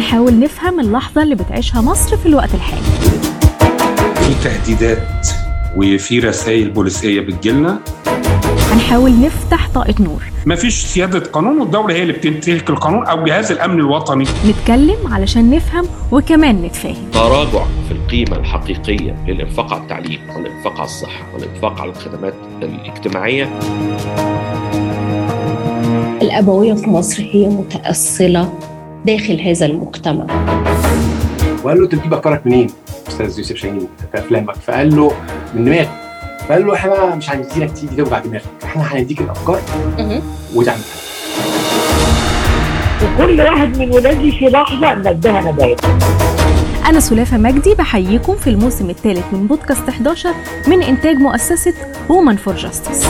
هنحاول نفهم اللحظة اللي بتعيشها مصر في الوقت الحالي. في تهديدات وفي رسائل بوليسية بتجيلنا. هنحاول نفتح طاقة نور. مفيش سيادة قانون والدولة هي اللي بتنتهك القانون أو جهاز الأمن الوطني. نتكلم علشان نفهم وكمان نتفاهم. تراجع في القيمة الحقيقية للإنفاق على التعليم والإنفاق على الصحة والإنفاق على الخدمات الاجتماعية. الأبوية في مصر هي متأصلة داخل هذا المجتمع. وقال له أنت بتجيب أفكارك منين؟ أستاذ يوسف شاهين في أفلامك. فقال له من دماغي. فقال له إحنا بقى مش هنديلك تيجي توجع دماغك إحنا هنديك الأفكار وتعمل. وكل واحد من ولادي في لحظة ندها نبات أنا سلافة مجدي بحييكم في الموسم الثالث من بودكاست 11 من إنتاج مؤسسة وومن فور جاستس